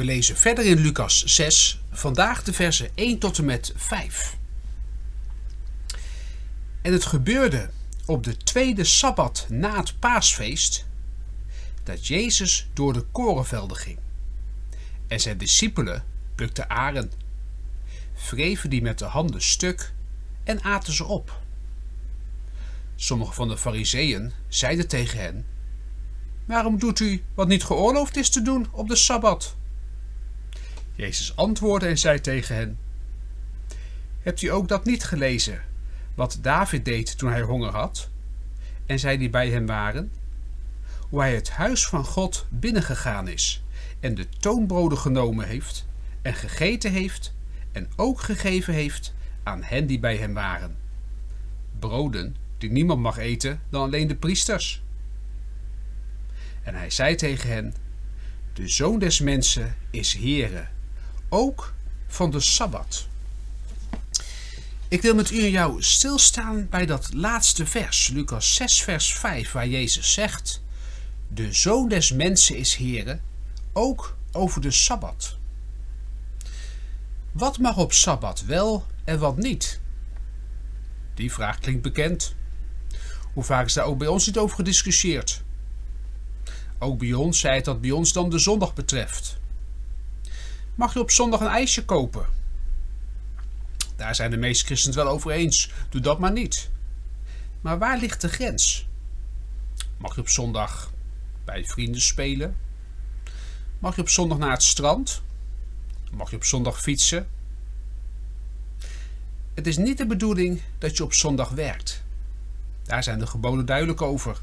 We lezen verder in Lucas 6, vandaag de versen 1 tot en met 5. En het gebeurde op de tweede sabbat na het paasfeest dat Jezus door de korenvelden ging. En zijn discipelen plukten aren, wreven die met de handen stuk en aten ze op. Sommige van de fariseeën zeiden tegen hen: Waarom doet u wat niet geoorloofd is te doen op de sabbat? Jezus antwoordde en zei tegen hen: Hebt u ook dat niet gelezen, wat David deed toen hij honger had? En zij die bij hem waren? Hoe hij het huis van God binnengegaan is en de toonbroden genomen heeft en gegeten heeft en ook gegeven heeft aan hen die bij hem waren. Broden die niemand mag eten dan alleen de priesters. En hij zei tegen hen: De zoon des mensen is Heere ook van de Sabbat. Ik wil met u en jou stilstaan bij dat laatste vers, Lucas 6, vers 5, waar Jezus zegt: De zoon des mensen is Heere, ook over de Sabbat. Wat mag op Sabbat wel en wat niet? Die vraag klinkt bekend. Hoe vaak is daar ook bij ons niet over gediscussieerd? Ook bij ons zei het dat bij ons dan de zondag betreft mag je op zondag een ijsje kopen. Daar zijn de meeste christenen wel over eens. Doe dat maar niet. Maar waar ligt de grens? Mag je op zondag bij vrienden spelen? Mag je op zondag naar het strand? Mag je op zondag fietsen? Het is niet de bedoeling dat je op zondag werkt. Daar zijn de geboden duidelijk over.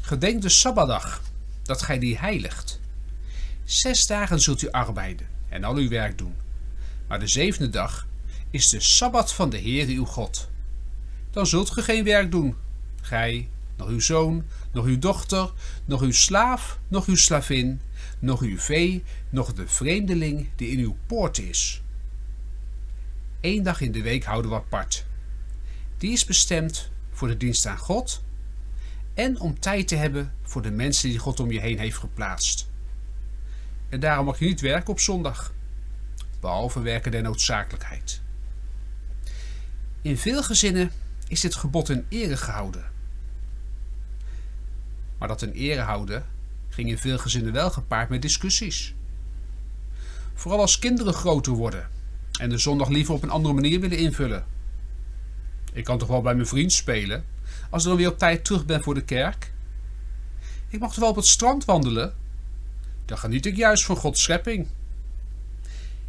Gedenk de Sabbatdag, dat gij die heiligt. Zes dagen zult u arbeiden en al uw werk doen. Maar de zevende dag is de Sabbat van de Heer uw God. Dan zult ge geen werk doen. Gij, nog uw zoon, nog uw dochter, nog uw slaaf, nog uw slavin, nog uw vee, nog de vreemdeling die in uw poort is. Eén dag in de week houden we apart. Die is bestemd voor de dienst aan God en om tijd te hebben voor de mensen die God om je heen heeft geplaatst. En daarom mag je niet werken op zondag, behalve werken der noodzakelijkheid. In veel gezinnen is dit gebod in ere gehouden. Maar dat in ere houden ging in veel gezinnen wel gepaard met discussies. Vooral als kinderen groter worden en de zondag liever op een andere manier willen invullen. Ik kan toch wel bij mijn vriend spelen als ik dan weer op tijd terug ben voor de kerk? Ik mag toch wel op het strand wandelen dan geniet ik juist van Gods schepping.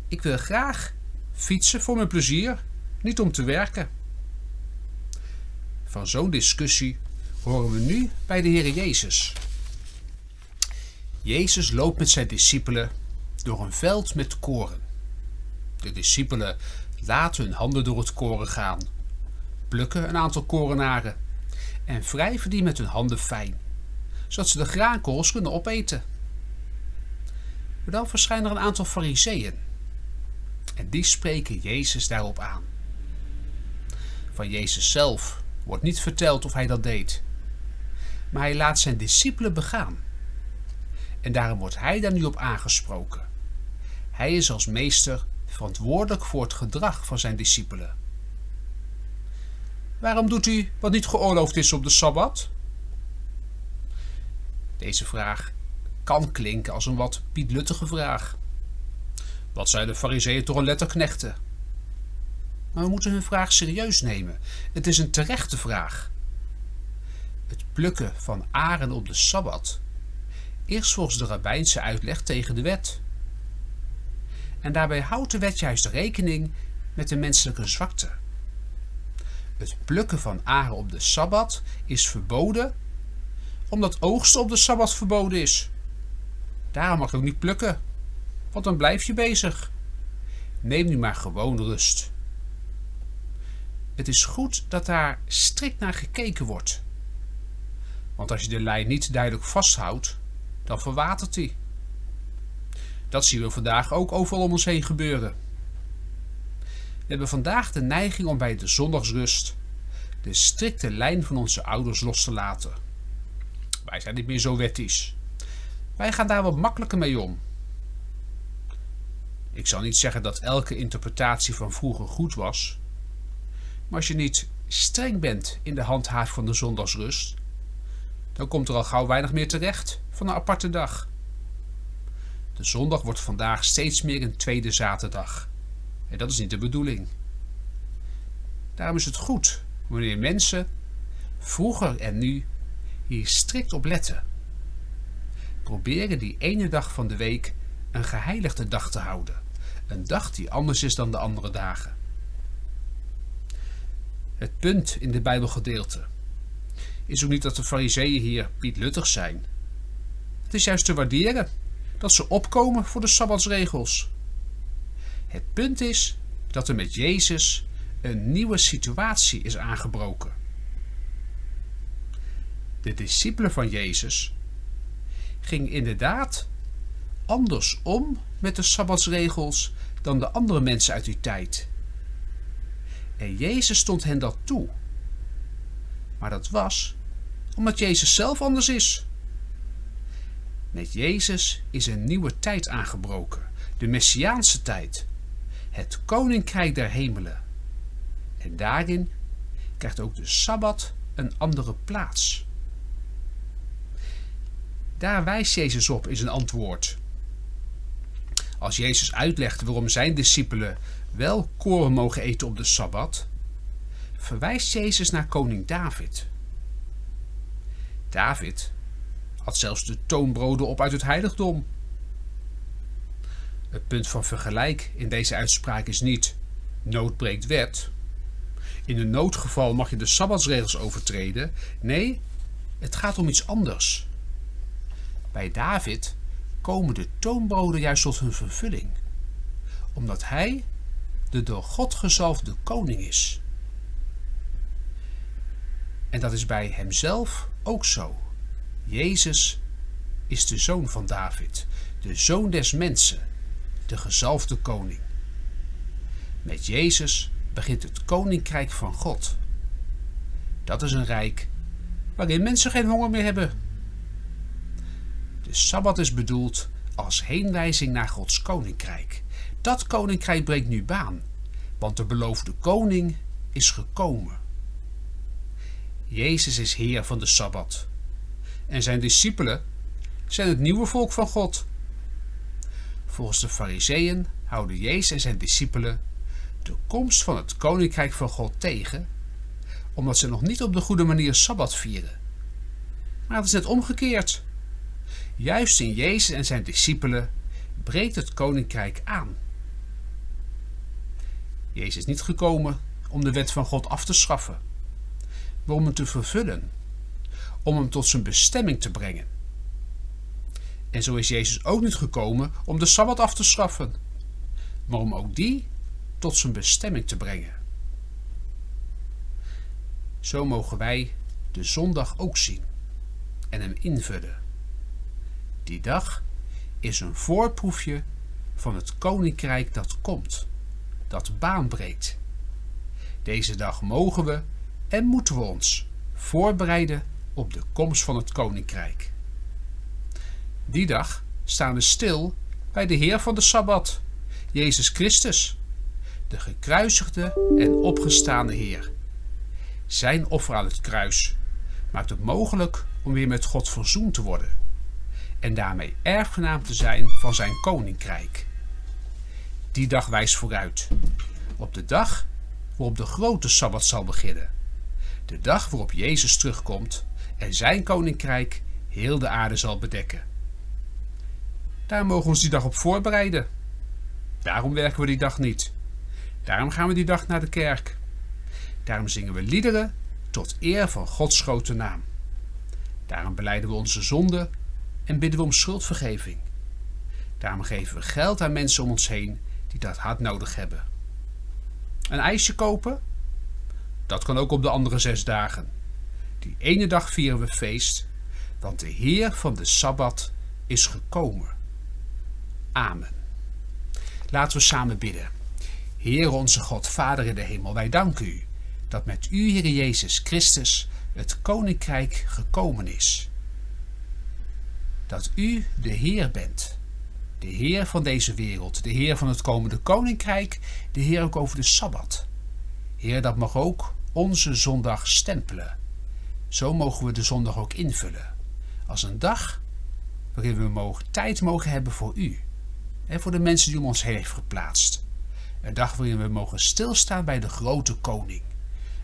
Ik wil graag fietsen voor mijn plezier, niet om te werken. Van zo'n discussie horen we nu bij de Heer Jezus. Jezus loopt met zijn discipelen door een veld met koren. De discipelen laten hun handen door het koren gaan, plukken een aantal korenaren en wrijven die met hun handen fijn, zodat ze de graankorrels kunnen opeten. Dan verschijnen er een aantal fariseeën. En die spreken Jezus daarop aan. Van Jezus zelf wordt niet verteld of hij dat deed. Maar hij laat zijn discipelen begaan. En daarom wordt hij daar nu op aangesproken. Hij is als meester verantwoordelijk voor het gedrag van zijn discipelen. Waarom doet u wat niet geoorloofd is op de Sabbat? Deze vraag kan klinken als een wat pietluttige vraag. Wat zijn de fariseeën toch een letterknechten? Maar we moeten hun vraag serieus nemen. Het is een terechte vraag. Het plukken van aren op de Sabbat is volgens de rabbijnse uitleg tegen de wet. En daarbij houdt de wet juist rekening met de menselijke zwakte. Het plukken van aren op de Sabbat is verboden omdat oogsten op de Sabbat verboden is. Daarom mag je ook niet plukken, want dan blijf je bezig. Neem nu maar gewoon rust. het is goed dat daar strikt naar gekeken wordt. Want als je de lijn niet duidelijk vasthoudt, dan verwatert die. Dat zien we vandaag ook overal om ons heen gebeuren. We hebben vandaag de neiging om bij de zondagsrust de strikte lijn van onze ouders los te laten. Wij zijn niet meer zo wettisch. Wij gaan daar wat makkelijker mee om. Ik zal niet zeggen dat elke interpretatie van vroeger goed was. Maar als je niet streng bent in de handhaaf van de zondagsrust, dan komt er al gauw weinig meer terecht van een aparte dag. De zondag wordt vandaag steeds meer een tweede zaterdag. En dat is niet de bedoeling. Daarom is het goed wanneer mensen, vroeger en nu, hier strikt op letten. Proberen die ene dag van de week een geheiligde dag te houden. Een dag die anders is dan de andere dagen. Het punt in de Bijbelgedeelte is ook niet dat de fariseeën hier Piet Luttig zijn. Het is juist te waarderen dat ze opkomen voor de Sabbatsregels. Het punt is dat er met Jezus een nieuwe situatie is aangebroken. De discipelen van Jezus gingen inderdaad anders om met de Sabbatsregels dan de andere mensen uit die tijd. En Jezus stond hen dat toe. Maar dat was omdat Jezus zelf anders is. Met Jezus is een nieuwe tijd aangebroken, de Messiaanse tijd, het Koninkrijk der Hemelen. En daarin krijgt ook de Sabbat een andere plaats. Daar wijst Jezus op in zijn antwoord. Als Jezus uitlegt waarom zijn discipelen wel koren mogen eten op de Sabbat, verwijst Jezus naar koning David. David had zelfs de toonbroden op uit het heiligdom. Het punt van vergelijk in deze uitspraak is niet nood breekt wet. In een noodgeval mag je de sabbatsregels overtreden. Nee, het gaat om iets anders. Bij David komen de toonbroden juist tot hun vervulling, omdat hij de door God gezalfde koning is. En dat is bij hemzelf ook zo. Jezus is de zoon van David, de zoon des mensen, de gezalfde koning. Met Jezus begint het koninkrijk van God. Dat is een rijk waarin mensen geen honger meer hebben. De Sabbat is bedoeld als heenwijzing naar Gods koninkrijk. Dat koninkrijk breekt nu baan, want de beloofde koning is gekomen. Jezus is Heer van de Sabbat en zijn discipelen zijn het nieuwe volk van God. Volgens de Fariseeën houden Jezus en zijn discipelen de komst van het koninkrijk van God tegen, omdat ze nog niet op de goede manier sabbat vieren. Maar het is net omgekeerd. Juist in Jezus en zijn discipelen breekt het koninkrijk aan. Jezus is niet gekomen om de wet van God af te schaffen, maar om hem te vervullen om hem tot zijn bestemming te brengen. En zo is Jezus ook niet gekomen om de Sabbat af te schaffen, maar om ook die tot zijn bestemming te brengen. Zo mogen wij de zondag ook zien en hem invullen. Die dag is een voorproefje van het koninkrijk dat komt, dat baan breekt. Deze dag mogen we en moeten we ons voorbereiden op de komst van het koninkrijk. Die dag staan we stil bij de Heer van de Sabbat, Jezus Christus, de gekruisigde en opgestaande Heer. Zijn offer aan het kruis maakt het mogelijk om weer met God verzoend te worden en daarmee erfgenaam te zijn van zijn koninkrijk. Die dag wijst vooruit, op de dag waarop de grote Sabbat zal beginnen, de dag waarop Jezus terugkomt en zijn koninkrijk heel de aarde zal bedekken. Daar mogen we ons die dag op voorbereiden. Daarom werken we die dag niet. Daarom gaan we die dag naar de kerk. Daarom zingen we liederen tot eer van Gods grote naam. Daarom beleiden we onze zonden en bidden we om schuldvergeving. Daarom geven we geld aan mensen om ons heen die dat hard nodig hebben. Een ijsje kopen? Dat kan ook op de andere zes dagen. Die ene dag vieren we feest, want de Heer van de Sabbat is gekomen. Amen. Laten we samen bidden. Heer onze God, Vader in de hemel, wij danken u dat met u, Heer Jezus Christus, het koninkrijk gekomen is. Dat u de Heer bent, de Heer van deze wereld, de Heer van het komende koninkrijk, de Heer ook over de Sabbat. Heer, dat mag ook onze zondag stempelen. Zo mogen we de zondag ook invullen. Als een dag waarin we mogen, tijd mogen hebben voor u. En voor de mensen die om ons heen heeft geplaatst. Een dag waarin we mogen stilstaan bij de grote koning.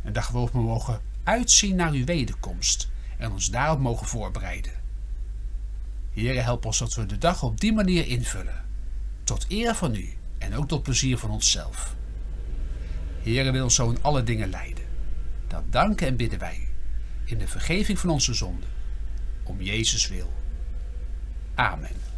Een dag waarop we mogen uitzien naar uw wederkomst en ons daarop mogen voorbereiden. Heere, help ons dat we de dag op die manier invullen. Tot eer van u en ook tot plezier van onszelf. Heere, wil ons zo in alle dingen leiden. Dat danken en bidden wij u. In de vergeving van onze zonden. Om Jezus wil. Amen.